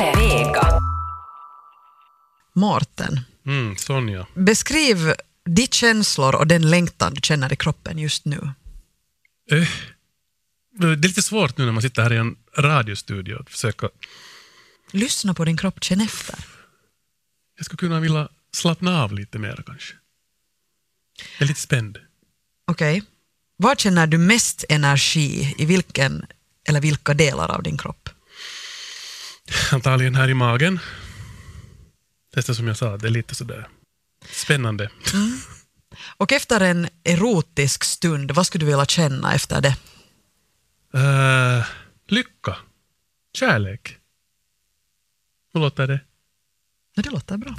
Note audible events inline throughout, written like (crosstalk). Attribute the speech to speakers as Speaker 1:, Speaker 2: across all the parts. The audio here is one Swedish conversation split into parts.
Speaker 1: Yle Vega.
Speaker 2: Mårten,
Speaker 3: Mm, Sonja.
Speaker 2: beskriv de känslor och den längtan du känner i kroppen just nu.
Speaker 3: Eh, det är lite svårt nu när man sitter här i en radiostudio att försöka...
Speaker 2: Lyssna på din kropp, känn efter.
Speaker 3: Jag skulle kunna vilja slappna av lite mer kanske. Jag är lite spänd.
Speaker 2: Okej. Var känner du mest energi? I vilken eller vilka delar av din kropp?
Speaker 3: Antagligen här i magen. Det är som jag sa, det är lite sådär spännande.
Speaker 2: Och efter en erotisk stund, vad skulle du vilja känna efter det?
Speaker 3: Eh, lycka. Kärlek. Hur låter det?
Speaker 2: Det låter bra.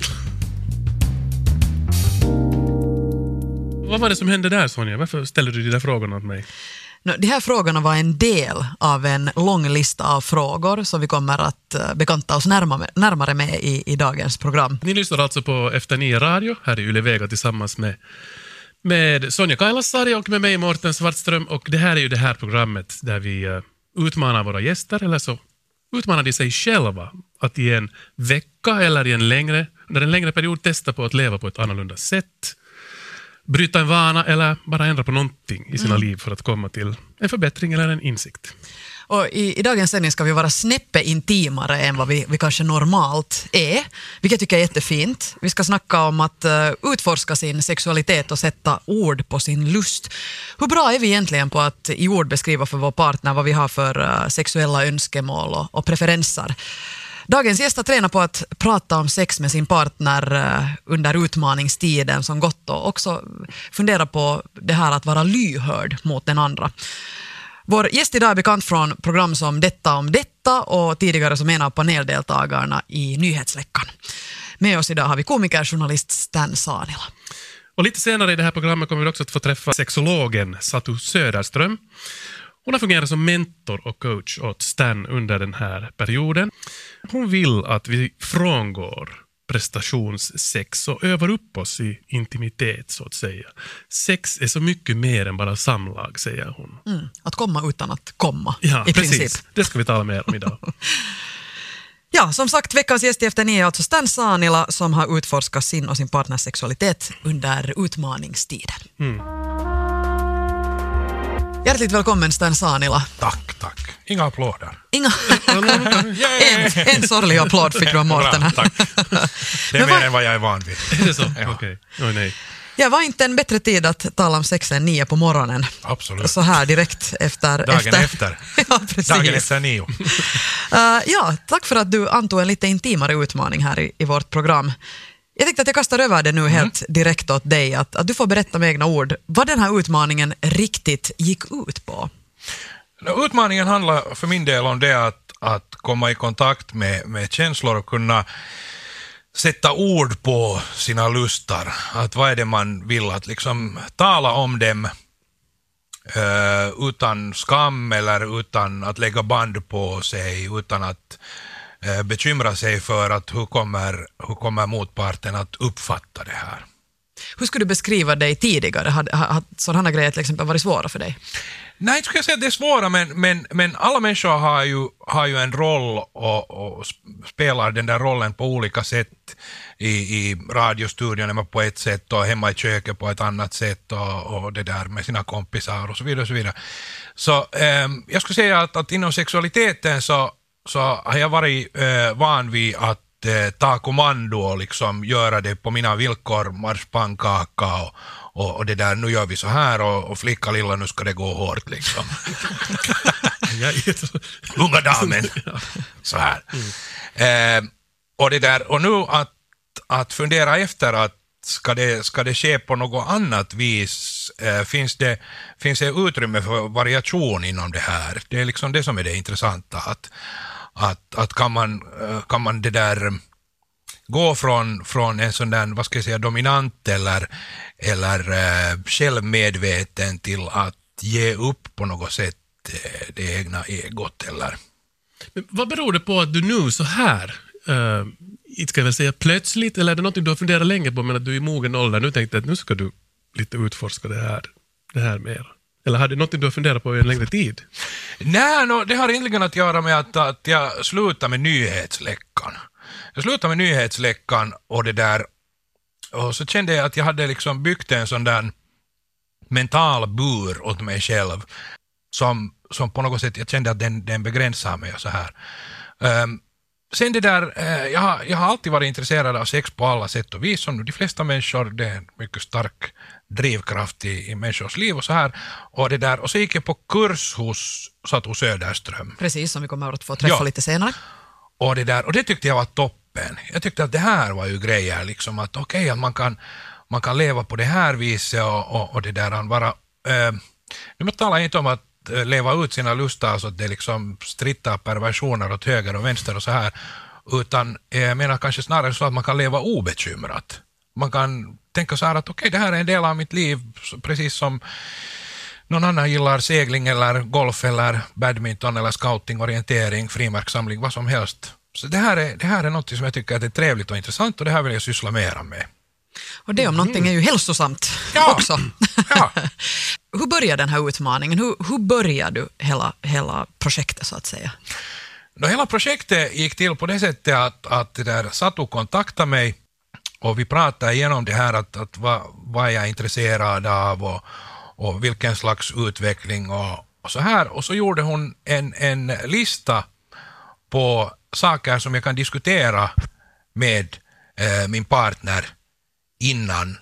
Speaker 3: Vad var det som hände där Sonja? Varför ställer du de där frågorna åt mig?
Speaker 2: De här frågorna var en del av en lång lista av frågor som vi kommer att eh, bekanta oss närmare, närmare med i, i dagens program.
Speaker 3: Ni lyssnar alltså på Efter nio radio här i Yle Vega tillsammans med, med Sonja Kailasari och med mig Mårten Svartström. Och det här är ju det här programmet där vi eh, utmanar våra gäster, eller så utmanar de sig själva att i en vecka eller i en längre, under en längre period testa på att leva på ett annorlunda sätt. Bryta en vana eller bara ändra på någonting i sina liv för att komma till en förbättring eller en insikt.
Speaker 2: Och i, I dagens sändning ska vi vara snäppe intimare än vad vi, vi kanske normalt är, vilket jag tycker är jättefint. Vi ska snacka om att eh, utforska sin sexualitet och sätta ord på sin lust. Hur bra är vi egentligen på att i ord beskriva för vår partner vad vi har för eh, sexuella önskemål och, och preferenser? Dagens gäst har tränat på att prata om sex med sin partner eh, under utmaningstiden som gått och också fundera på det här att vara lyhörd mot den andra. Vår gäst idag är bekant från program som Detta om detta och tidigare som en av paneldeltagarna i Nyhetsveckan. Med oss idag har vi komikerjournalist Stan Sanila.
Speaker 3: Och lite senare i det här programmet kommer vi också att få träffa sexologen Satu Söderström. Hon har fungerat som mentor och coach åt Stan under den här perioden. Hon vill att vi frångår prestationssex och övar upp oss i intimitet så att säga. Sex är så mycket mer än bara samlag, säger hon.
Speaker 2: Mm. Att komma utan att komma,
Speaker 3: Ja,
Speaker 2: i
Speaker 3: precis.
Speaker 2: princip.
Speaker 3: Det ska vi tala mer om idag. (laughs)
Speaker 2: Ja, som sagt, veckans gäst i Efter nio är alltså Stan Sanila som har utforskat sin och sin partners sexualitet under utmaningstiden. Hjärtligt välkommen Stan Sanila.
Speaker 4: Tack, tack. Inga applåder.
Speaker 2: Inga... (laughs) (laughs) en, en sorglig applåd fick du av Mårten.
Speaker 4: Tack. (laughs) Det är mer än vad jag är van vid.
Speaker 3: är det så?
Speaker 4: Ja.
Speaker 3: Okej. Oj, nej.
Speaker 2: Ja, var inte en bättre tid att tala om sex än nio på morgonen?
Speaker 4: Absolut.
Speaker 2: Så här direkt efter...
Speaker 4: Dagen efter.
Speaker 2: ja, precis.
Speaker 4: Dagen efter nio.
Speaker 2: Eh, ja, tack för att du antog en lite intimare utmaning här i, i vårt program. Jag tänkte att jag kastar över det nu
Speaker 4: Mm.
Speaker 2: helt direkt åt dig, att, att du får berätta med egna ord vad den här utmaningen riktigt gick ut på.
Speaker 4: Utmaningen handlar för min del om det att, att komma i kontakt med, med känslor och kunna sätta ord på sina lustar. Att vad är det man vill att liksom tala om dem eh, utan skam eller utan att lägga band på sig, utan att bekymra sig för att hur kommer, hur kommer motparten att uppfatta det här.
Speaker 2: Hur skulle du beskriva dig tidigare? Har, har, sådana grejer till exempel varit svåra för dig?
Speaker 4: Nej, inte skulle jag säga att det är svåra, men, men, men alla människor har ju, har ju en roll och, och sp- spelar den där rollen på olika sätt. I, i radiostudion är man på ett sätt och hemma i köket på ett annat sätt och, och det där med sina kompisar och så vidare. Och så vidare. så ehm, jag skulle säga att, att inom sexualiteten så, så har jag varit eh, van vid att eh, ta kommando och liksom göra det på mina villkor, marschpannkaka och, och, och det där, nu gör vi så här och, och flicka lilla, nu ska det gå hårt liksom. (laughs) Unga damen. Så här. Eh, och, det där, och nu att, att fundera efter att ska det, ska det ske på något annat vis? Eh, finns, det, finns det utrymme för variation inom det här? Det är liksom det som är det intressanta. Att, att, att kan, man, eh, kan man det där gå från, från en sån där, vad ska jag säga, dominant eller, eller eh, självmedveten till att ge upp på något sätt eh, det egna egot eller
Speaker 3: Men vad beror det på att du nu så här, Eh, uh, inte ska jag väl säga plötsligt, eller är det något du har funderat länge på men att du är i mogen ålder nu tänkte att nu ska du lite utforska det här, det här mer? Eller har det något du har funderat på i en längre tid?
Speaker 4: Nej, no, det har egentligen att göra med att, att jag slutade med nyhetsläckan. Jag slutade med nyhetsläckan och det där och så kände jag att jag hade liksom byggt en sån där mental bur åt mig själv som, som på något sätt, jag kände att den, den begränsar mig så här. Um, sen det där, uh, jag, har, jag har alltid varit intresserad av sex på alla sätt och vis, som de flesta människor, det är en mycket stark drivkraft i, i människors liv och så här. Och, det där, och så gick jag på kurs hos Satu Söderström.
Speaker 2: Precis, som vi kommer att få träffa
Speaker 4: Ja.
Speaker 2: lite senare.
Speaker 4: Och det, där, och det tyckte jag var toppen. Jag tyckte att det här var ju grejer, liksom att okej, att man kan, man kan leva på det här viset och, och, och det där, vara... Eh, nu talar jag inte om att eh, Eh, leva ut sina lustar så att det liksom strittar perversioner åt höger och vänster och så här, utan eh, jag menar kanske snarare så att man kan leva obekymrat. Man kan tänka så här att okej, det här är en del av mitt liv, precis som någon annan gillar segling eller golf eller badminton eller scouting, orientering, frimärkssamling, vad som helst. Så det här är, det här är något som jag tycker att är trevligt och intressant och det här vill jag syssla mera med.
Speaker 2: Och det om någonting är ju hälsosamt
Speaker 4: Ja.
Speaker 2: också.
Speaker 4: Ja. (laughs)
Speaker 2: hur börjar den här utmaningen? Hur, hur börjar du hela, hela projektet så att säga?
Speaker 4: Då hela projektet gick till på det sättet att, att där Satu kontaktade mig och vi pratade igenom det här att, att vad, vad jag är intresserad av och, och vilken slags utveckling och, och så här. Och så gjorde hon en, en lista på saker som jag kan diskutera med eh, min partner innan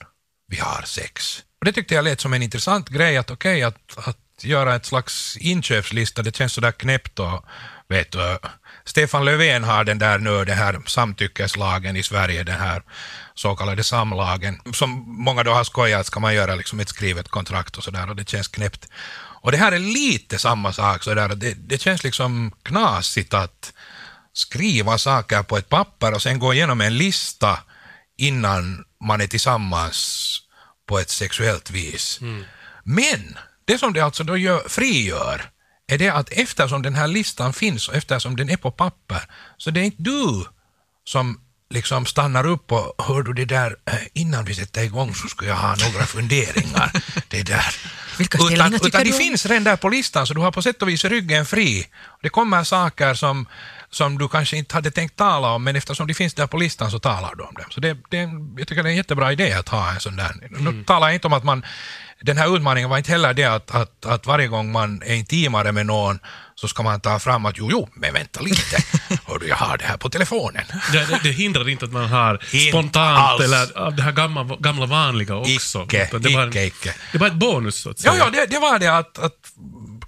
Speaker 4: vi har sex. Och det tyckte jag lät som en intressant grej, att okej, att, att göra ett slags inköpslista, det känns sådär knäppt och vet du, Stefan Löfven har den där nu, den här samtyckeslagen i Sverige, den här så kallade samlagen, som många då har skojat, ska man göra liksom ett skrivet kontrakt och sådär, och det känns knäppt. Och det här är lite samma sak, så där, det, det känns liksom knasigt att skriva saker på ett papper och sen gå igenom en lista innan man är tillsammans på ett sexuellt vis. Men det som det alltså då gör, frigör är det att eftersom den här listan finns och eftersom den är på papper så det är inte du som liksom stannar upp och hör du det där eh, innan vi sätter igång så skulle jag ha några funderingar. (laughs) det där.
Speaker 2: Vilka
Speaker 4: utan, utan
Speaker 2: du
Speaker 4: de
Speaker 2: om?
Speaker 4: finns redan där på listan så du har på sätt och vis ryggen fri. Det kommer saker som, som du kanske inte hade tänkt tala om men eftersom de finns där på listan så talar du om dem. Så det, det, jag tycker det är en jättebra idé att ha en sån där. Nu talar jag inte om att man den här utmaningen var inte heller det att, att, att varje gång man är intimare med någon så ska man ta fram att jo, jo, men vänta lite, (laughs) hördu, jag har det här på telefonen.
Speaker 3: Det, det, det hindrar inte att man har (laughs)
Speaker 4: Inte
Speaker 3: spontant
Speaker 4: alls.
Speaker 3: eller av det här gamla, gamla vanliga också.
Speaker 4: Icke,
Speaker 3: det, en-
Speaker 4: icke, icke.
Speaker 3: det bara ett bonus så att säga.
Speaker 4: Ja, ja det, det var det att, att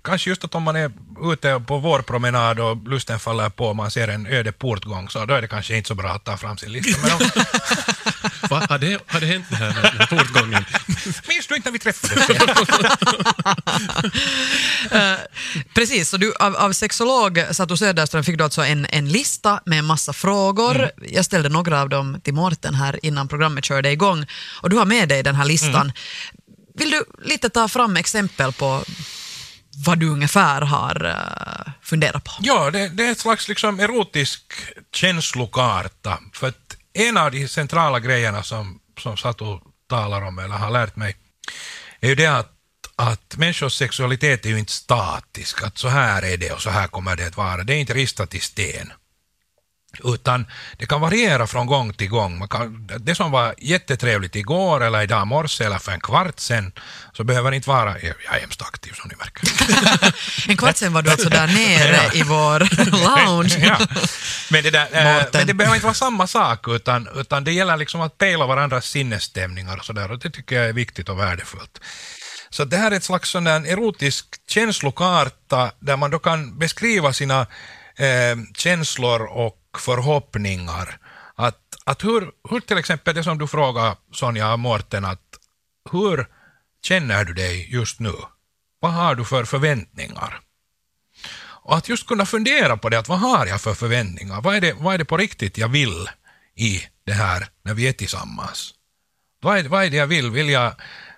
Speaker 4: kanske just att om man är ute på vårpromenad och lusten faller på och man ser en öde portgång så då är det kanske inte så bra att ta fram sin lista. Men om, (laughs)
Speaker 3: Va, har, det, har det hänt det här med här portgången? (laughs)
Speaker 4: minns du inte när vi träffades? (laughs)
Speaker 2: Precis, så du, av, av sexolog Satu Söderström fick du alltså en, en lista med en massa frågor.
Speaker 4: Mm.
Speaker 2: Jag ställde några av dem till Mårten här innan programmet körde igång och du har med dig den här listan.
Speaker 4: Mm.
Speaker 2: Vill du lite ta fram exempel på vad du ungefär har uh, funderat på?
Speaker 4: Ja, det, det är ett slags liksom erotisk känslokarta. För att en av de centrala grejerna som, som Satu talar om, eller har lärt mig, är ju det att, att människors sexualitet är ju inte statisk, att så här är det och så här kommer det att vara. Det är inte ristat i sten. Utan det kan variera från gång till gång. Kan, det som var jättetrevligt igår eller idag morse eller för en kvart sen, så behöver det inte vara... Jag är hemskt aktiv som ni märker. (laughs)
Speaker 2: En kvart sen var du alltså där nere (laughs) i vår lounge.
Speaker 4: ja. men, det där, eh, men det behöver inte vara samma sak, utan, utan det gäller liksom att pejla varandras sinnesstämningar och sådär, och det tycker jag är viktigt och värdefullt. Så det här är ett slags sån erotisk känslokarta där man då kan beskriva sina eh, känslor och förhoppningar. Att, att hur, hur till exempel det som du frågar Sonja och Mårten, att hur känner du dig just nu? Vad har du för förväntningar? Och att just kunna fundera på det, att vad har jag för förväntningar? Vad är det, vad är det på riktigt jag vill i det här när vi är tillsammans? Vad är, vad är det jag vill? Vill jag,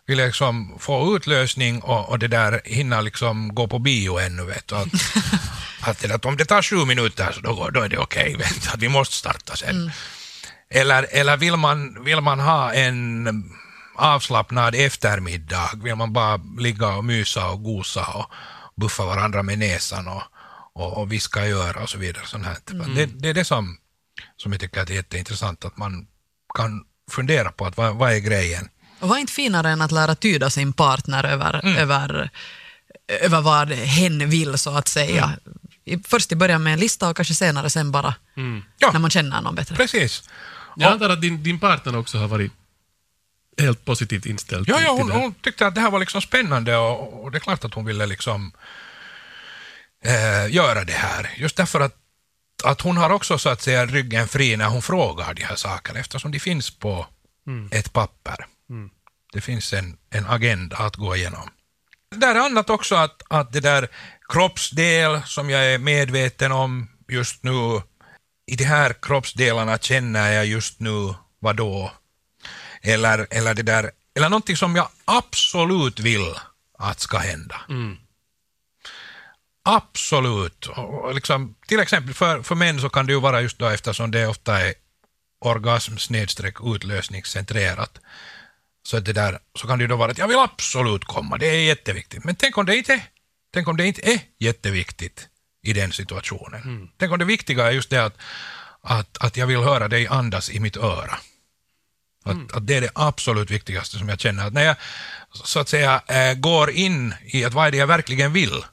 Speaker 4: vill liksom få utlösning och, och det där hinna liksom gå på bio ännu? Vet du? Att, att, det, att om det tar sju minuter så då, går- då är det okej, (laughs) vet att vi måste starta sen. Eller, eller vill, man, vill man ha en avslappnad eftermiddag? Vill man bara ligga och mysa och gosa och buffa varandra med näsan och, och, och viska i öra och så vidare. Sånt här. Det, det är det som som jag tycker att är jätteintressant, att man kan fundera på att vad, vad är grejen?
Speaker 2: Och vad är inte finare än att lära tyda sin partner över,
Speaker 4: Mm.
Speaker 2: över, över vad hen vill så att säga.
Speaker 4: Mm.
Speaker 2: Först i början med en lista och kanske senare sen bara
Speaker 4: Ja.
Speaker 2: när man känner någon bättre.
Speaker 4: Precis.
Speaker 3: Jag antar att din, din partner också har varit helt positivt inställd
Speaker 4: Ja, ja hon, hon tyckte att det här var liksom spännande och, och det är klart att hon ville liksom eh, göra det här. Just därför att, att hon har också så att säga ryggen fri när hon frågar de här sakerna eftersom de finns på ett papper. Det finns en, en agenda att gå igenom. Det där är annat också att, att det där kroppsdel som jag är medveten om just nu, i de här kroppsdelarna känner jag just nu vad då? Eller, eller det där, eller någonting som jag absolut vill att ska hända. Absolut. Och, och liksom, till exempel för, för män så kan det ju vara just då eftersom det ofta är orgasm snedstreck utlösningscentrerat. Så, det där, så kan det ju då vara att jag vill absolut komma, det är jätteviktigt. Men tänk om det inte tänk om det inte är jätteviktigt i den situationen. Tänk om det viktiga är just det att, att, att jag vill höra dig andas i mitt öra. Att, att det är det absolut viktigaste som jag känner. Att när jag så att säga eh, går in i att vad är det jag verkligen vill,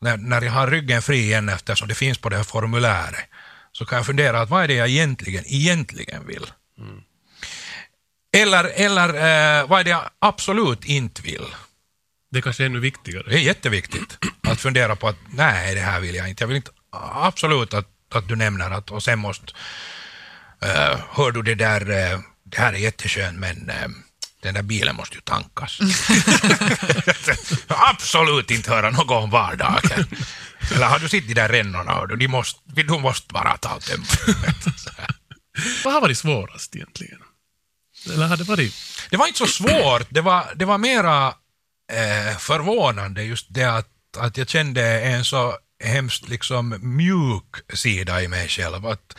Speaker 4: när, när jag har ryggen fri igen eftersom det finns på det här formuläret, så kan jag fundera att vad är det jag egentligen, egentligen vill. Eller, eller eh, vad är det jag absolut inte vill.
Speaker 3: Det kanske är ännu viktigare.
Speaker 4: Det är jätteviktigt att fundera på att nej, det här vill jag inte. Jag vill inte absolut att, att du nämner att och sen måste, uh, hör du det där, eh, det här är jätteskönt men eh, den där bilen måste ju tankas. (laughs) absolut inte höra något om vardagen. Eller har du sett de där rännorna, du, de måste, de måste bara ta och (laughs) tömma.
Speaker 3: Vad har varit svårast egentligen? Eller hade det varit...
Speaker 4: Det var inte så svårt, det var, det var mera eh, förvånande just det att, att jag kände en så hemskt liksom mjuk sida i mig själv. Att,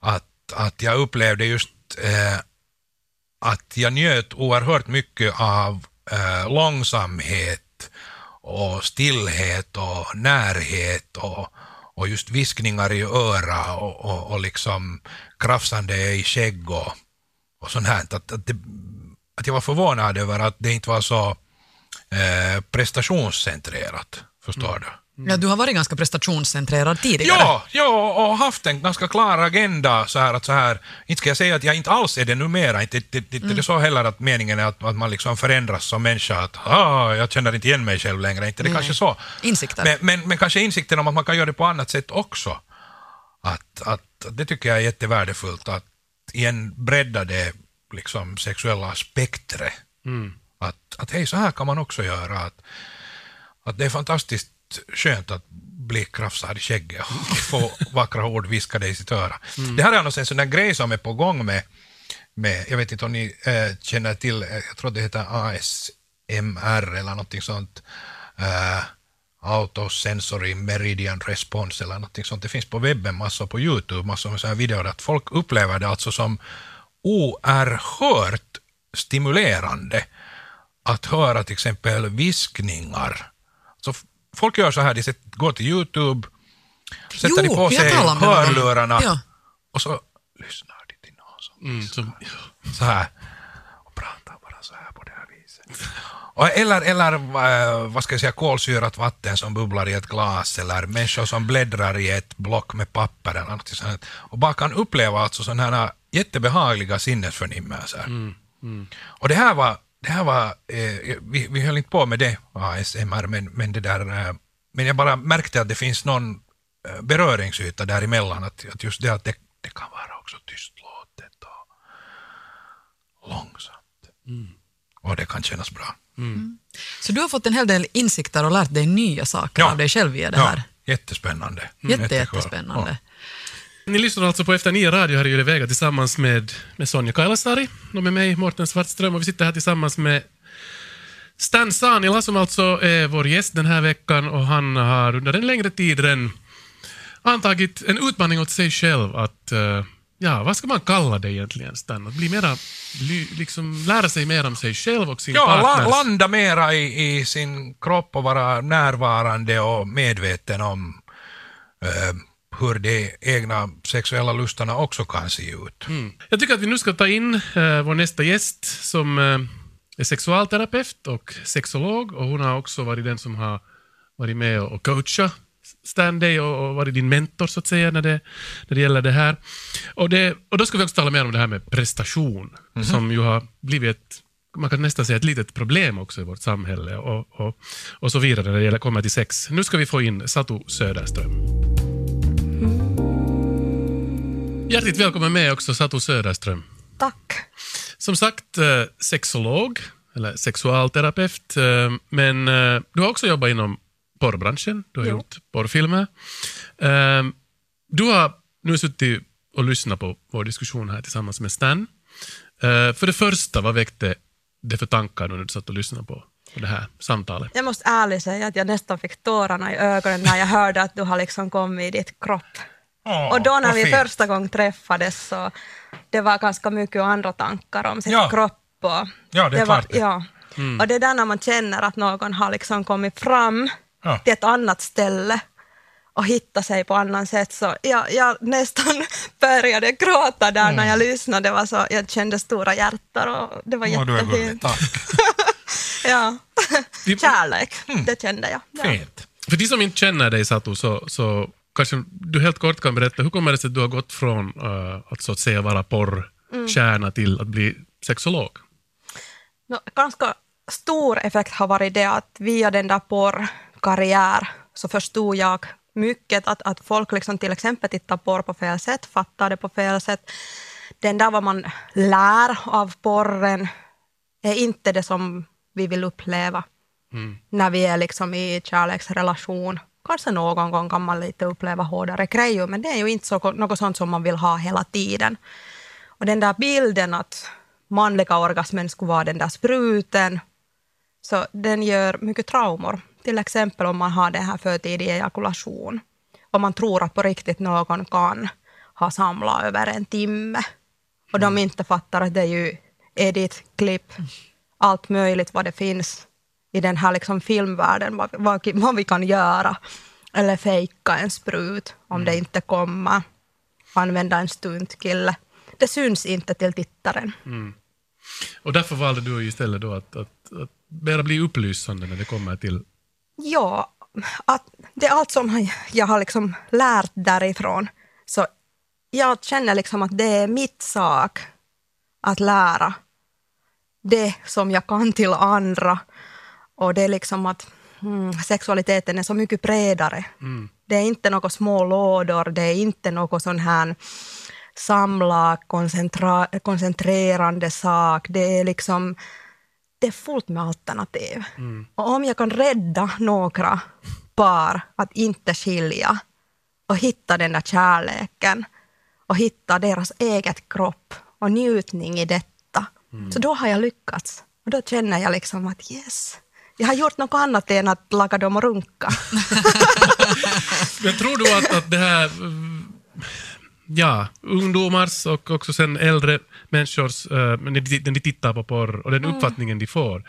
Speaker 4: att, att jag upplevde just eh, att jag njöt oerhört mycket av eh, långsamhet och stillhet och närhet och, och just viskningar i öra och, och, och liksom krafsande i skägg och, och sånt här. Att, att, det, att jag var förvånad över att det inte var så eh, prestationscentrerat, förstår du?
Speaker 2: Ja, du har varit ganska prestationscentrerad tidigare.
Speaker 4: Ja, ja, och haft en ganska klar agenda så här att så här, inte ska jag säga att jag inte alls är det numera, inte, inte, inte
Speaker 2: Mm.
Speaker 4: det är så heller att meningen är att, att man liksom förändras som människa, att ah, jag känner inte igen mig själv längre, inte det
Speaker 2: Nej,
Speaker 4: kanske så.
Speaker 2: Insikter.
Speaker 4: Men, men, men kanske insikten om att man kan göra det på annat sätt också. Att, att, det tycker jag är jättevärdefullt, att igen bredda det liksom, sexuella spektret. Att, att hej, så här kan man också göra. Att, att det är fantastiskt skönt att bli krafsad i skägget och (laughs) få vackra ord viskade i sitt öra. Det här är annars en sån där grej som är på gång med, med jag vet inte om ni eh, känner till, eh, jag tror det heter ASMR eller någonting sånt. Eh, Autosensory Meridian Response eller någonting sånt. Det finns på webben massor på Youtube, massor med sådana här videor att folk upplever det alltså som oerhört stimulerande att höra till exempel viskningar. Så folk gör så här, de går till Youtube, sätter
Speaker 2: Jo,
Speaker 4: de på sig hörlurarna
Speaker 2: Ja.
Speaker 4: och så lyssnar de till någon som
Speaker 3: Mm, som,
Speaker 4: så här och pratar bara så här på det här viset. Eller, eller eh, vad ska jag säga, kolsyrat vatten som bubblar i ett glas eller människor som bläddrar i ett block med papper eller något sånt. Och bara kan uppleva alltså sådana här jättebehagliga sinnesförnimmelser. Och det här var, det här var eh, vi, vi höll inte på med det, ASMR, men, men det där, eh, men jag bara märkte att det finns någon eh, beröringsyta däremellan, att, att just det att det, det kan vara också tystlåtet och långsamt. Och det kan kännas bra.
Speaker 2: Så du har fått en hel del insikter och lärt dig nya saker
Speaker 4: Ja.
Speaker 2: av dig själv via det
Speaker 4: Ja,
Speaker 2: här.
Speaker 4: jättespännande.
Speaker 2: Jätte,
Speaker 4: Jätteskön.
Speaker 2: jättespännande.
Speaker 3: Ni lyssnar alltså på Efter nio radio här i Yle Vega tillsammans med, med Sonja Kailasari och med mig, Mårten Svartström. Och vi sitter här tillsammans med Stan Sanila som alltså är vår gäst den här veckan och han har under en längre tid antagit en utmaning åt sig själv att, eh, ja, vad ska man kalla det egentligen Stan? Att bli mera, liksom lära sig mer om sig själv och sin
Speaker 4: Ja, la,
Speaker 3: partners...
Speaker 4: landa mera i, i sin kropp och vara närvarande och medveten om eh, hur de egna sexuella lustarna också kan se ut.
Speaker 3: Jag tycker att vi nu ska ta in eh, vår nästa gäst som eh, är sexualterapeut och sexolog och hon har också varit den som har varit med och coachat Stanley och, och varit din mentor så att säga när det, när det gäller det här. Och, det, och då ska vi också tala mer om det här med prestation som ju har blivit ett man kan nästan säga ett litet problem också i vårt samhälle och, och, och så vidare när det gäller kommer till sex. Nu ska vi få in Satu Söderström. Hjärtligt välkommen med också Satu Söderström.
Speaker 1: Tack.
Speaker 3: Som sagt, eh, sexolog, eller sexualterapeut, eh, men eh, du har också jobbat inom porrbranschen, du har
Speaker 1: Jo.
Speaker 3: gjort porrfilmer. Eh, Du har nu suttit och lyssnat på vår diskussion här tillsammans med Stan. Eh, För det första, vad väckte det för tankar när du satt och lyssnade på det här samtalet?
Speaker 1: Jag måste ärligt säga att jag nästan fick tårarna i ögonen när jag hörde att du har liksom kommit i ditt kropp.
Speaker 4: Åh,
Speaker 1: och då när vi
Speaker 4: fint.
Speaker 1: första gången träffades så det var ganska mycket andra tankar om sin
Speaker 4: Ja.
Speaker 1: kropp. Och
Speaker 4: Ja, det är
Speaker 1: var,
Speaker 4: klart det.
Speaker 1: ja. Och det är där när man känner att någon har liksom kommit fram
Speaker 4: Ja.
Speaker 1: till ett annat ställe och hittat sig på annat sätt. Så jag, jag nästan (laughs) började gråta där när jag lyssnade. Det var så, jag kände stora hjärtan och det var
Speaker 4: gullig,
Speaker 1: jättefint. (laughs) Ja. Kärlek, det kände jag. Ja.
Speaker 4: Fint.
Speaker 3: För de som inte känner dig Satu, så, så kanske du helt kort kan berätta, hur kommer det sig att du har gått från eh, att så att säga vara porrkärna till att bli sexolog?
Speaker 1: Nå, ganska stor effekt har varit det att via den där porrkarriär så förstod jag mycket att, att folk liksom till exempel tittar porr på fel sätt, fattar det på fel sätt. Den där vad man lär av porren är inte det som vi vill uppleva när vi är liksom i kärleksrelation. Kanske någon gång kan man lite uppleva hårdare grejer, men det är ju inte så, något sånt som man vill ha hela tiden. Och den där bilden att manliga orgasmen skulle vara den där spruten, så den gör mycket traumor. Till exempel om man har den här förtidig ejakulation. Om man tror att på riktigt någon kan ha samlat över en timme. Och de inte fattar att det är ju edit, klipp, allt möjligt vad det finns i den här liksom filmvärlden, vad, vad, vad vi kan göra. Eller fejka en sprut om det inte kommer. Använda en stuntkille. Det syns inte till tittaren.
Speaker 3: Och därför valde du istället då att, att, att bli upplysande när det kommer till...
Speaker 1: Ja, att det är allt som jag har liksom lärt därifrån. Så jag känner liksom att det är mitt sak att lära det som jag kan till andra. Och det är liksom att mm, sexualiteten är så mycket bredare. Det är inte några små lådor, det är inte något sån här samla, koncentrerande sak. Det är liksom det är fullt med alternativ. Och om jag kan rädda några par att inte skilja och hitta den där kärleken och hitta deras eget kropp och njutning i detta, så då har jag lyckats. Och då känner jag liksom att yes, jag har gjort något annat än att laga dem och runka. (laughs)
Speaker 3: Men tror du att, att det här... mm, Ja, ungdomars och också sen äldre människors, eh, när, de, när de tittar på porr och den uppfattningen de får,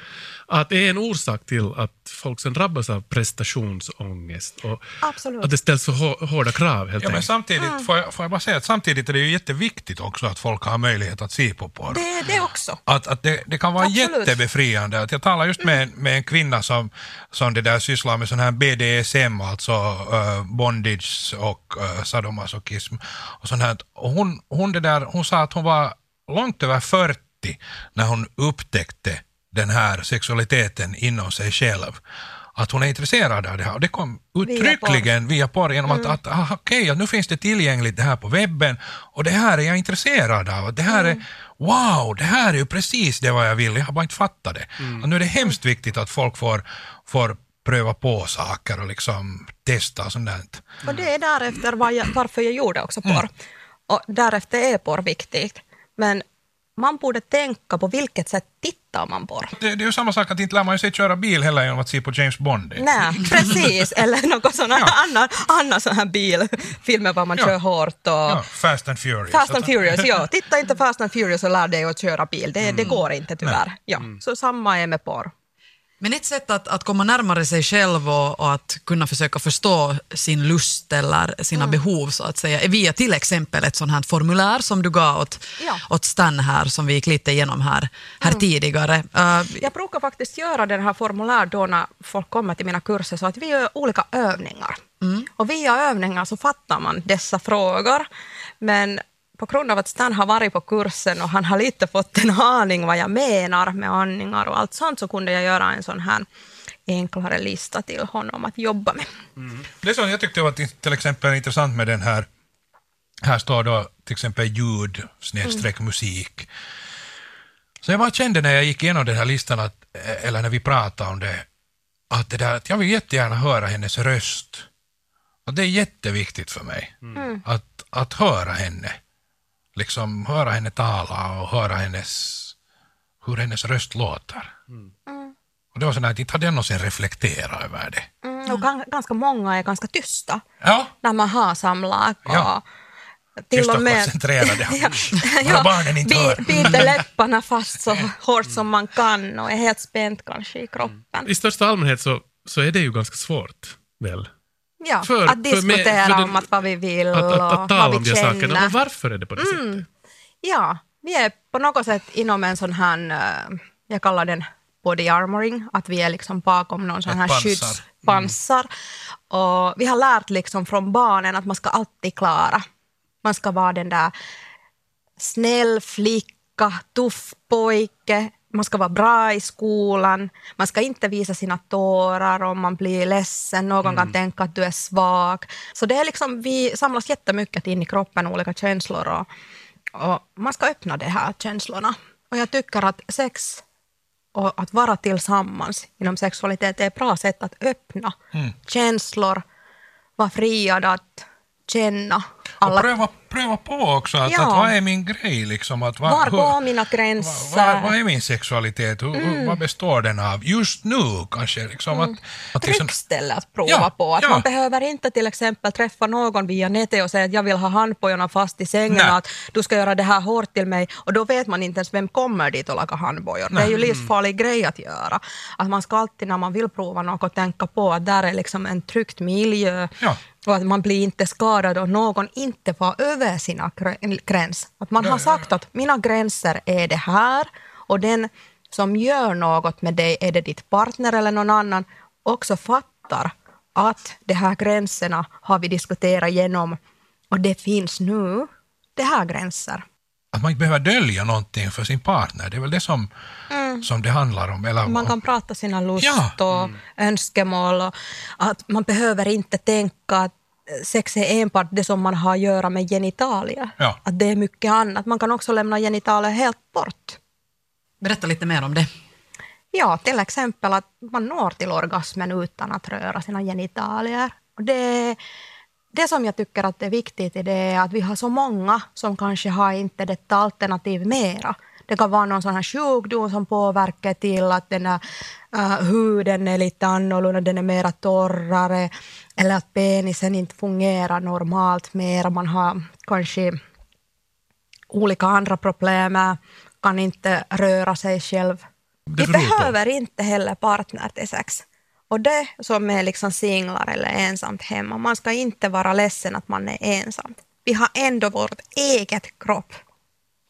Speaker 3: att det är en orsak till att folk sen drabbas av prestationsångest och
Speaker 1: Absolut.
Speaker 3: att det ställs så hå- hårda krav helt
Speaker 4: Ja, men samtidigt, får, jag, får jag bara säga att samtidigt är det ju jätteviktigt också att folk har möjlighet att se på porr.
Speaker 1: Det är det också.
Speaker 4: Att, att det, det kan vara
Speaker 1: Absolut.
Speaker 4: jättebefriande. Att jag talade just med, en- med en kvinna som, som det där sysslar med sån här BDSM, alltså eh, bondage och uh, sadomasochism. Och sånt här. Och hon, hon, det där, hon sa att hon var långt över 40 när hon upptäckte den här sexualiteten inom sig själv. Att hon är intresserad av det här. Och det kom uttryckligen via porr genom att, att ah, okej, nu finns det tillgängligt det här på webben och det här är jag intresserad av. Det här är, wow, det här är ju precis det vad jag vill, jag har bara inte fattat det. Och nu är det hemskt viktigt att folk får, får pröva på saker och liksom testa och sånt där.
Speaker 1: Och det är därefter var jag, varför jag gjorde också porr. Och därefter är porr viktigt. Men man borde tänka på vilket sätt tittar man porr.
Speaker 4: Det, det är ju samma sak att inte lär man sig köra bil heller genom att se på James Bond.
Speaker 1: Nej, precis. (laughs) Eller något sån här
Speaker 4: Ja.
Speaker 1: annan, annan sån här bilfilmer var man
Speaker 4: Ja.
Speaker 1: kör hårt och...
Speaker 4: Ja, Fast and Furious.
Speaker 1: Fast and Furious, ja. Titta inte Fast and Furious och lär dig att köra bil. Det, det går inte tyvärr. Ja. Så samma är med porr.
Speaker 2: Men ett sätt att, att komma närmare sig själv och, och att kunna försöka förstå sin lust eller sina
Speaker 1: Mm.
Speaker 2: behov så att säga är via till exempel ett sånt här formulär som du gav åt,
Speaker 1: Ja.
Speaker 2: åt Stan här som vi gick lite igenom här, här
Speaker 1: Mm.
Speaker 2: tidigare. Uh,
Speaker 1: Jag brukar faktiskt göra den här formulär då när folk kommer till mina kurser så att vi gör olika övningar. Och via övningar så fattar man dessa frågor. Men på grund av att Stan har varit på kursen och han har lite fått en aning vad jag menar med andningar och allt sånt så kunde jag göra en sån här enklare lista till honom att jobba med.
Speaker 4: Det som jag tyckte var till exempel intressant med den här, här står då till exempel ljud snedstreck musik. Så jag bara kände när jag gick igenom den här listan, att, eller när vi pratade om det, att, det där, att jag vill jättegärna höra hennes röst. Och det är jätteviktigt för mig, att, att höra henne. Liksom höra henne tala och höra hennes, hur hennes röst låter. Och det var sådär att inte hade jag någonsin reflekterat över det.
Speaker 1: Mm, och gan- ganska många är ganska tysta
Speaker 4: Ja,
Speaker 1: när man har samlag. Och
Speaker 4: Ja.
Speaker 1: till
Speaker 4: Tysta
Speaker 1: och
Speaker 4: och
Speaker 1: med,
Speaker 4: koncentrerade.
Speaker 1: ja, (laughs)
Speaker 4: Våra barnen inte
Speaker 1: bi-
Speaker 4: hör.
Speaker 1: biter (laughs) läpparna fast så hårt som man kan och är helt spänt kanske i kroppen.
Speaker 3: I största allmänhet så, så är det ju ganska svårt, väl?
Speaker 1: Ja,
Speaker 3: För-
Speaker 1: att
Speaker 3: för med-
Speaker 1: diskutera
Speaker 3: för
Speaker 1: om att vad vi vill
Speaker 3: Att, att,
Speaker 1: och
Speaker 3: att tala om de sakerna. Men varför är det på det sättet?
Speaker 1: Ja, vi är på något sätt inom en sån här, eh, jag kallar den body armoring, att vi är liksom bakom någon sån här
Speaker 4: pansar.
Speaker 1: skyddspansar. Och vi har lärt liksom från barnen att man ska alltid klara. Man ska vara den där snäll flicka, tuff pojke, man ska vara bra i skolan, man ska inte visa sina tårar om man blir ledsen, någon kan tänka att du är svag. Så det är liksom, vi samlas jättemycket in i kroppen, olika känslor och, och man ska öppna de här känslorna. Och jag tycker att sex och att vara tillsammans inom sexualitet är ett bra sätt att öppna känslor, vara friad att känna
Speaker 4: Och
Speaker 1: alla
Speaker 4: pröva, pröva på också, att,
Speaker 1: Ja.
Speaker 4: att vad är min grej liksom? Att, vad,
Speaker 1: Var
Speaker 4: hur-
Speaker 1: går mina
Speaker 4: vad,
Speaker 1: gränser?
Speaker 4: vad, vad är min sexualitet? Hur, hur, vad består den av? Just nu kanske? Liksom, att, att liksom,
Speaker 1: Tryggt ställe att prova
Speaker 4: Ja,
Speaker 1: på. Att
Speaker 4: ja.
Speaker 1: Man behöver inte till exempel träffa någon via nätet och säga att jag vill ha handbojorna fast i sängen
Speaker 4: Nej.
Speaker 1: och att du ska göra det här hårt till mig och då vet man inte ens vem kommer dit och lagar handbojor. Det är ju livsfarlig grej att göra. Att man ska alltid när man vill prova något tänka på att där är liksom en tryggt miljö
Speaker 4: Ja.
Speaker 1: Och att man blir inte skadad och någon inte får över sina grä- gräns. Att man har sagt att mina gränser är det här och den som gör något med dig, är det ditt partner eller någon annan, också fattar att de här gränserna har vi diskuterat igenom och det finns nu, det här gränser.
Speaker 4: att man inte behöver dölja någonting för sin partner. Det är väl det som, som det handlar om. Eller,
Speaker 1: Mm. Man kan prata sina lust
Speaker 4: Ja.
Speaker 1: och önskemål och att man behöver inte tänka att sex är enbart det som man har att göra med genitalier.
Speaker 4: Ja.
Speaker 1: Att det är mycket annat. Man kan också lämna genitalier helt bort.
Speaker 2: berätta lite mer om det.
Speaker 1: Ja, till exempel att man når till orgasmen utan att röra sina genitalier. Och det, det som jag tycker att är viktigt i det är att vi har så många som kanske har inte detta alternativ mera. Det kan vara någon sån här sjukdom som påverkar till att den här, uh, huden är lite annorlunda, den är mera torrare eller att penisen inte fungerar normalt mera. Man har kanske olika andra problem, kan inte röra sig själv. Vi behöver inte heller partner till sex. Och det som är liksom singlar eller ensamt hemma, man ska inte vara ledsen att man är ensam. Vi har ändå vårt eget kropp,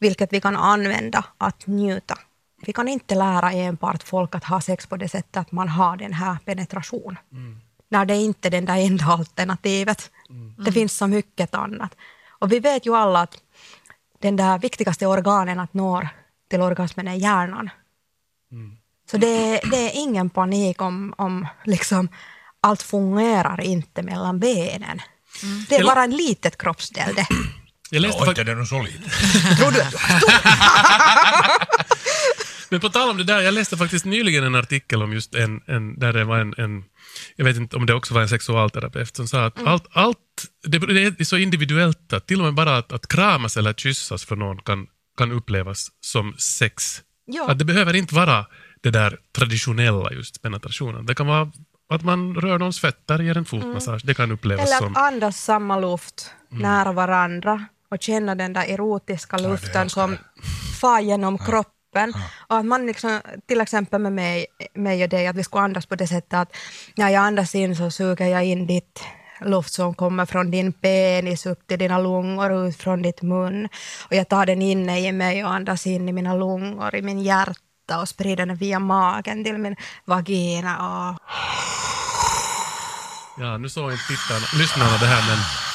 Speaker 1: vilket vi kan använda att njuta. Vi kan inte lära enbart folk att ha sex på det sättet att man har den här penetration. När det är inte är det där enda alternativet. Det finns så mycket annat. Och vi vet ju alla att den där viktigaste organen att nå till orgasmen är hjärnan. Så det, det är ingen panik om, om liksom allt fungerar inte mellan benen. Det är bara en litet kroppsdel det.
Speaker 3: Jag läste
Speaker 4: Ja, inte nog så lite.
Speaker 1: Tror du?
Speaker 3: Men på tal om det där, jag läste faktiskt nyligen en artikel om just en, en där det var en, en, jag vet inte om det också var en sexualterapeut som sa att allt, allt det, det är så individuellt att till och med bara att, att kramas eller kyssas för någon kan, kan upplevas som sex.
Speaker 1: Ja.
Speaker 3: Att det behöver inte vara det där traditionella just penetrationen. Det kan vara att man rör någons fötter, ger en fotmassage. Det kan upplevas
Speaker 1: Eller
Speaker 3: som...
Speaker 1: att andas samma luft nära varandra och känna den där erotiska luften
Speaker 4: älskar
Speaker 1: som far genom kroppen kroppen. Och att man liksom, till exempel med mig, mig och dig, att vi skulle andas på det sättet att när jag andas in så suger jag in ditt luft som kommer från din penis upp till dina lungor ut från ditt mun. Och jag tar den inne i mig och andas in i mina lungor, i min hjärta och sprider den via magen till min vagina. Och...
Speaker 3: Ja, nu såg inte tittarna, lyssnarna det här men...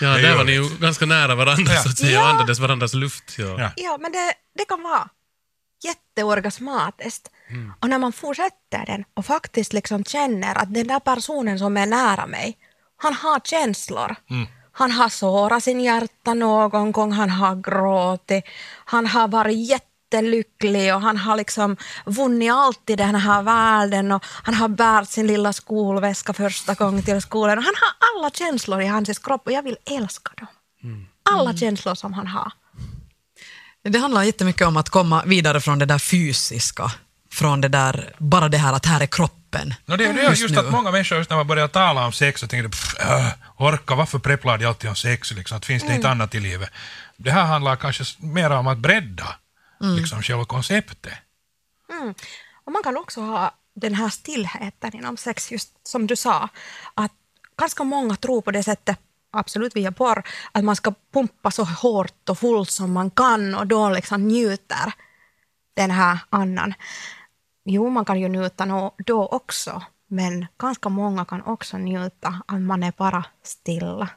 Speaker 3: Ja,
Speaker 4: Det
Speaker 3: där var ni ju ganska nära varandra
Speaker 4: Ja.
Speaker 3: så att säga
Speaker 1: Ja.
Speaker 3: och andades varandras luft. Ja.
Speaker 4: Ja.
Speaker 1: Ja, men det, det kan vara jätteorgasmatiskt. Och när man fortsätter den och faktiskt liksom känner att den där personen som är nära mig, han har känslor. Han har sårat sin hjärta någon gång, han har gråtit, han har varit jättelycklig och han har liksom vunnit allt i den här världen och han har bärt sin lilla skolväska första gången till skolan. Och han har alla känslor i hans kropp och jag vill älska dem. Alla känslor som han har.
Speaker 2: Det handlar jättemycket om att komma vidare från det där fysiska, från det där, bara det här att här är kroppen.
Speaker 4: No, det, det är
Speaker 2: Just
Speaker 4: just att många människor, just när man börjar tala om sex, så tänker de, äh, orka, varför prepplar de alltid om sex? Liksom, att finns det inte annat i livet? Det här handlar kanske mer om att bredda liksom, själva konceptet.
Speaker 1: Mm. Och man kan också ha den här stillheten inom sex, just som du sa. Att ganska många tror på det sättet, absolut via porr, att man ska pumpa så hårt och fullt som man kan och då liksom njuter den här annan. Jo, man kan ju njuta då också, men ganska många kan också njuta att man är bara stilla.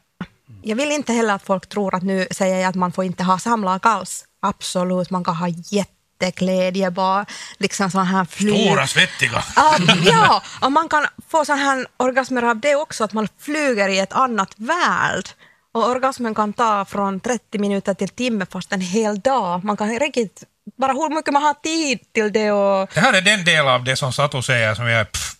Speaker 1: Jag vill inte heller att folk tror att nu säger jag att man får inte ha samlag alls. Absolut, man kan ha jätteglädje, bara liksom sån här flyg...
Speaker 4: Stora, svettiga.
Speaker 1: Ja, och man kan få sån här orgasmer av det också, att man flyger i ett annat värld. Och orgasmen kan ta från 30 minuter till timme, fast en hel dag. Man kan riktigt, bara hur mycket man har tid till det och...
Speaker 4: Det här är den del av det som Satu säger som jag är pff,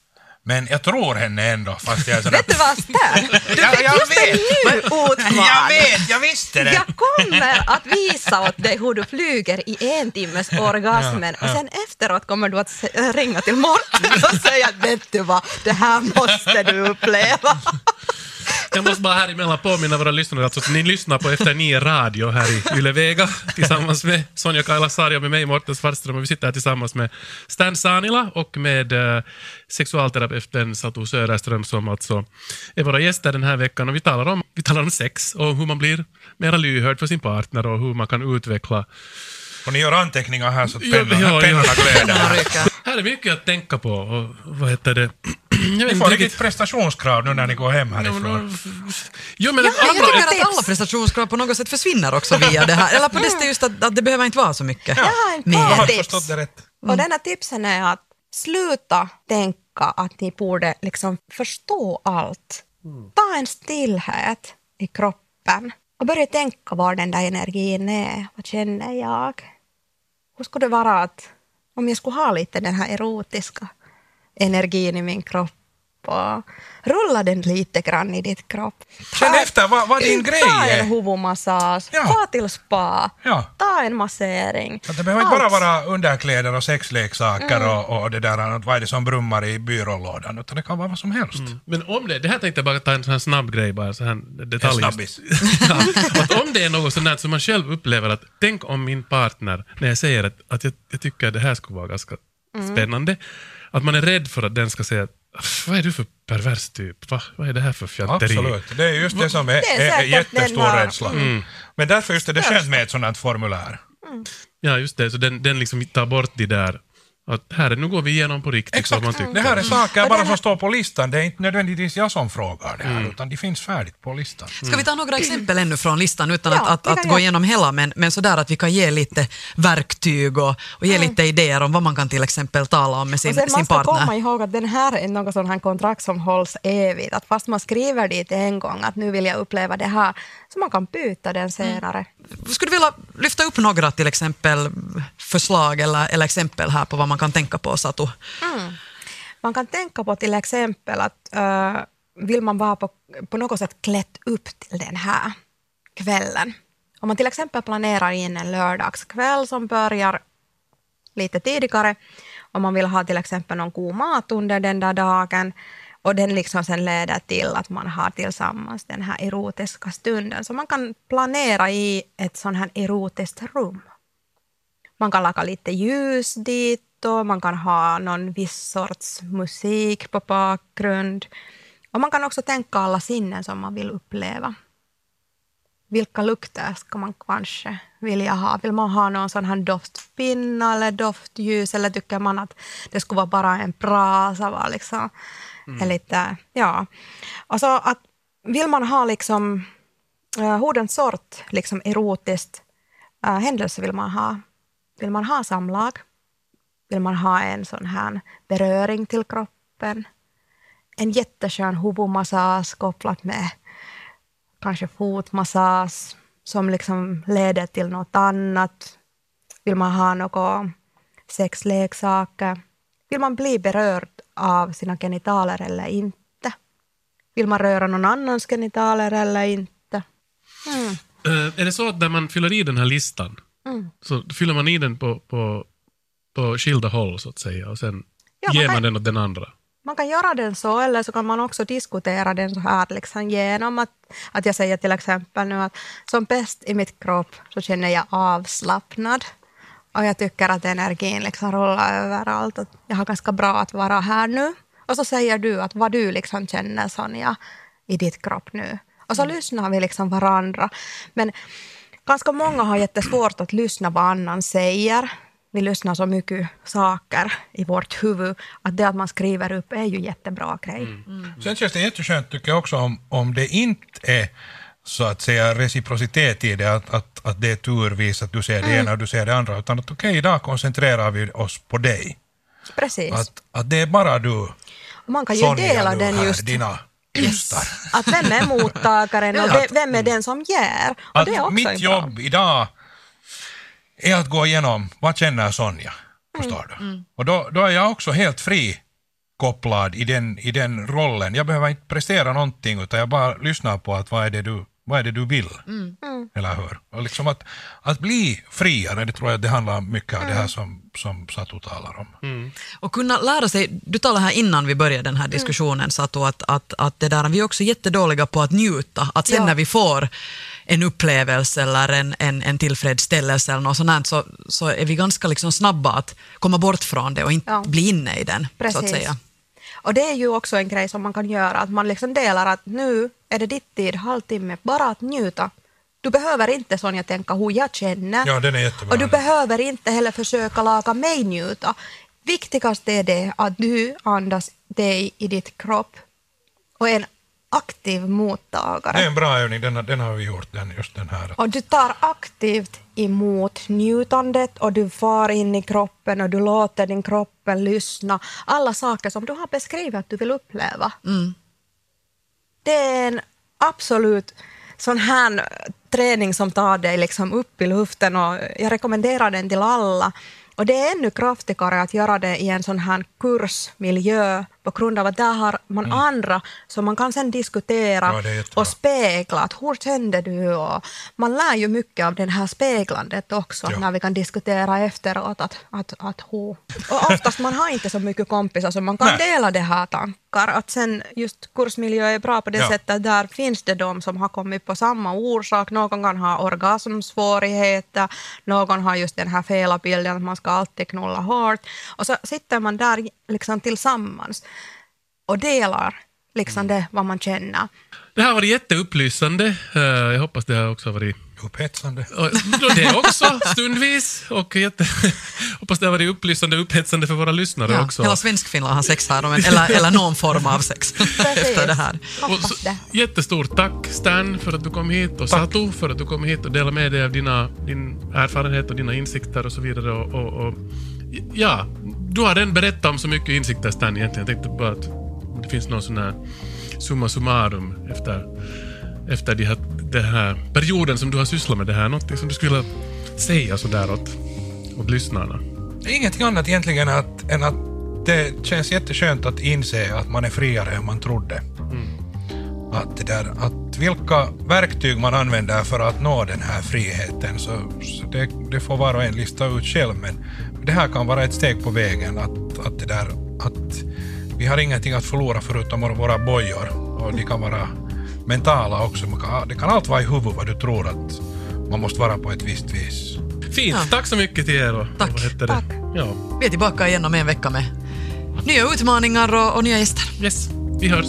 Speaker 4: men jag tror henne ändå, fast jag är sådär...
Speaker 1: Vet du vad, Sten? Du
Speaker 4: Ja,
Speaker 1: fick
Speaker 4: jag
Speaker 1: just en
Speaker 4: vet.
Speaker 1: ny utmaning.
Speaker 4: Jag vet, jag visste det!
Speaker 1: Jag kommer att visa åt dig hur du flyger i en timmes orgasmen och sen efteråt kommer du att ringa till Morten och säga att vet du vad, det här måste du uppleva. (laughs)
Speaker 3: Jag måste bara här emellan påminna våra lyssnare alltså att ni lyssnar på Efter nio radio här i Yle Vega tillsammans med Sonja Kailasari och med mig Morten Svartström och vi sitter här tillsammans med Stan Sanila och med eh, sexualterapeuten Satu Söderström som alltså är våra gäster den här veckan och vi talar om, vi talar om sex och hur man blir mera lyhörd för sin partner och hur man kan utveckla
Speaker 4: Och ni gör anteckningar här så att
Speaker 3: Ja,
Speaker 4: pennorna,
Speaker 3: ja, ja.
Speaker 4: pennorna glöder.
Speaker 3: Här är mycket att tänka på och vad heter det? Jag vet
Speaker 4: Ni får riktigt prestationskrav nu när ni går hem härifrån.
Speaker 3: Jo, men
Speaker 1: Ja,
Speaker 3: andra,
Speaker 2: Jag tycker
Speaker 1: tips.
Speaker 2: att alla prestationskrav på något sätt försvinner också via det här. Eller på det just att, att det behöver inte vara så mycket.
Speaker 1: Jag har en
Speaker 2: mer.
Speaker 4: Jag har
Speaker 1: tips.
Speaker 4: förstått det rätt.
Speaker 1: Och den här tipsen är att sluta tänka att ni borde liksom förstå allt. Ta en stillhet i kroppen och börja tänka var den där energin är. Vad känner jag? Hur skulle det vara att om jag skulle ha lite den här erotiska energin i min kropp och rulla den lite grann i ditt kropp.
Speaker 4: Känn efter vad, vad din grej
Speaker 1: Ta en
Speaker 4: är.
Speaker 1: huvudmassage,
Speaker 4: Ja.
Speaker 1: ta till spa,
Speaker 4: Ja.
Speaker 1: ta en massering.
Speaker 4: Att det behöver inte bara vara underkläder och sexleksaker
Speaker 1: Mm.
Speaker 4: och, och det där, vad är det som brummar i byrålådan, utan det kan vara vad som helst.
Speaker 3: Men om det, det här tänkte jag bara ta en sån här snabb grej bara, så här detalj.
Speaker 4: En snabbis. (laughs)
Speaker 3: ja, att om det är något sånt där som man själv upplever att, tänk om min partner, när jag säger att, att jag, jag tycker att det här skulle vara ganska
Speaker 1: Mm.
Speaker 3: spännande, att man är rädd för att den ska säga att, vad är du för pervers typ? Va? Vad är det här för fjatteri?
Speaker 4: Absolut, det är just det som är,
Speaker 1: Det är
Speaker 4: jättestor
Speaker 1: här-
Speaker 4: rädsla. Men därför just är det skönt med ett sådant formulär.
Speaker 3: Ja, just det. Så den, den liksom tar bort de där, att här, nu går vi igenom på riktigt
Speaker 4: Exakt,
Speaker 3: vad man tycker.
Speaker 4: det här är saker bara som står på listan. Det är inte nödvändigtvis jag som frågar det här, utan de finns färdigt på listan.
Speaker 2: Ska vi ta några exempel ännu från listan utan
Speaker 1: Ja,
Speaker 2: att, att, att gå igenom hela, men, men sådär att vi kan ge lite verktyg och, och ge lite idéer om vad man kan till exempel tala om med sin,
Speaker 1: Och sen
Speaker 2: sin
Speaker 1: man ska
Speaker 2: partner.
Speaker 1: komma ihåg att den här är något sån här kontrakt som hålls evigt. Att fast man skriver dit en gång att nu vill jag uppleva det här, så man kan byta den senare.
Speaker 2: Skulle du vilja lyfta upp några till exempel förslag eller, eller exempel här på vad man kan tänka på, Satu? Mm.
Speaker 1: Man kan tänka på till exempel att uh, vill man vara på, på något sätt klätt upp till den här kvällen. Om man till exempel planerar in en lördagskväll som börjar lite tidigare Om man vill ha till exempel någon god mat under den där dagen och den liksom sen leder till att man har tillsammans den här erotiska stunden. Så man kan planera i ett sånt här erotiskt rum. Man kan laga lite ljus dit och man kan ha någon viss sorts musik på bakgrund. Och man kan också tänka alla sinnen som man vill uppleva. Vilka lukter ska man kanske vilja ha? Vill man ha någon sån här doftpinna eller doftljus eller tycker man att det skulle vara bara en brasa? Liksom? Mm. Lite, ja. Alltså att vill man ha liksom uh, hur sort liksom erotiskt uh, händelse vill man ha? Vill man ha samlag? Vill man ha en sån här beröring till kroppen? En jätteskön huvudmassage kopplat med kanske fotmassage som liksom leder till något annat. Vill man ha några sexleksaker? Vill man bli berörd av sina genitaler eller inte? Vill man röra någon annans genitaler eller inte?
Speaker 3: Mm. Uh, är det så att när man fyller i den här listan mm. så fyller man i den på, på, på skilda håll så att säga och sen ja, ger man, kan, den åt den andra?
Speaker 1: Man kan göra den så eller så kan man också diskutera den så här liksom, genom att, att jag säger till exempel nu att som bäst i mitt kropp så känner jag avslappnad och jag tycker att energin liksom rullar överallt. Och jag har ganska bra att vara här nu. Och så säger du att vad du liksom känner Sonja i ditt kropp nu. Och så mm. lyssnar vi liksom varandra. Men ganska många har jättesvårt att lyssna vad annan säger. Vi lyssnar så mycket saker i vårt huvud att det att man skriver upp är ju jättebra grej. Mm.
Speaker 4: Mm. Sen känns det jätteskönt tycker jag också om, om det inte är så att säga reciprocitet i det, att, att, att det är turvis att du ser det mm. ena och du ser det andra, utan att okej, okay, idag koncentrerar vi oss på dig.
Speaker 1: Precis.
Speaker 4: Att, att det är bara du,
Speaker 1: Man kan ju Sonja, dela den här, just...
Speaker 4: Dina ystar.
Speaker 1: Att vem är mottagaren och (laughs) vem är den som ger. Och
Speaker 4: att det är också mitt jobb bra. idag är att gå igenom, vad känner Sonja? Förstår mm. du? Mm. Och då, då är jag också helt fri kopplad i den, i den rollen. Jag behöver inte prestera någonting utan jag bara lyssnar på att vad är det du vad är det du vill? Mm. mm. Eller hur? Och liksom att, att bli friare, det tror jag det handlar mycket om mm. det här mm. som, som Satu talar om.
Speaker 2: Mm. Och kunna lära sig, du talade här innan vi började den här mm. diskussionen mm. Satu, att, att, att det där, vi är också jättedåliga på att njuta, att sen ja. när vi får en upplevelse eller en, en, en tillfredsställelse eller något sånt så, så är vi ganska liksom snabba att komma bort från det och inte ja. bli inne i den. Precis. Så att säga.
Speaker 1: Och det är ju också en grej som man kan göra, att man liksom delar att nu är det ditt tid, halvtimme, bara att njuta. Du behöver inte Sonja tänka hur jag känner.
Speaker 4: Ja, den är jättebra.
Speaker 1: Och du behöver inte heller försöka laga mig njuta. Viktigast är det att du andas dig i ditt kropp och en aktiv mottagare.
Speaker 4: Det är en bra övning, den, den har vi gjort, den, just den här.
Speaker 1: Och du tar aktivt emot njutandet och du far in i kroppen och du låter din kropp lyssna. Alla saker som du har beskrivit att du vill uppleva. Mm. Det är en absolut sån här träning som tar dig liksom upp i luften och jag rekommenderar den till alla. Och det är ännu kraftigare att göra det i en sån här kursmiljö på grund av att där har man mm. andra som man kan sen diskutera ja, och spegla. Att hur kände du? Och man lär ju mycket av det här speglandet också ja. när vi kan diskutera efteråt. Att, att, att hur. Och oftast man har inte så mycket kompisar så man kan Nej. dela det här tankar. Att sen just kursmiljö är bra på det ja. sättet där finns det de som har kommit på samma orsak. Någon kan ha orgasmsvårigheter, någon har just den här felbilden att man ska alltid knulla hårt. Och så sitter man där liksom tillsammans och delar liksom det vad man känner.
Speaker 3: Det här har varit jätteupplysande. Eh, jag hoppas det har också varit
Speaker 4: Upphetsande.
Speaker 3: Det också, stundvis. Och jätte, hoppas det har varit upplysande och upphetsande för våra lyssnare ja, också.
Speaker 2: Hela Svenskfinland har sex här, eller, eller någon form av sex (laughs) efter det här.
Speaker 3: Och så, jättestort tack Stan för att du kom hit och tack. Satu för att du kom hit och delade med dig av dina, din erfarenhet och dina insikter och så vidare. Och, och, och ja, du har redan berättat om så mycket insikter Stan egentligen. Jag tänkte bara att det finns någon sån här summa summarum efter, efter de här, den här perioden som du har sysslat med det här. Någonting som du skulle säga sådär åt, åt lyssnarna?
Speaker 4: Ingenting annat egentligen att, än att det känns jätteskönt att inse att man är friare än man trodde. Mm. Att, det där, att vilka verktyg man använder för att nå den här friheten, så, så det, det, får var och en lista ut själv. Men det här kan vara ett steg på vägen. Att, att, det där, att vi har ingenting att förlora förutom våra bojor. Och de kan vara mentala också. Det kan allt vara i huvudet vad du tror att man måste vara på ett visst vis.
Speaker 3: Fint,
Speaker 2: Ja.
Speaker 3: tack så mycket till er. Och,
Speaker 2: Tack.
Speaker 3: Och
Speaker 1: Tack.
Speaker 3: Ja,
Speaker 2: Vi är tillbaka igen om en vecka med nya utmaningar och, och nya gäster.
Speaker 3: yes, vi hörs.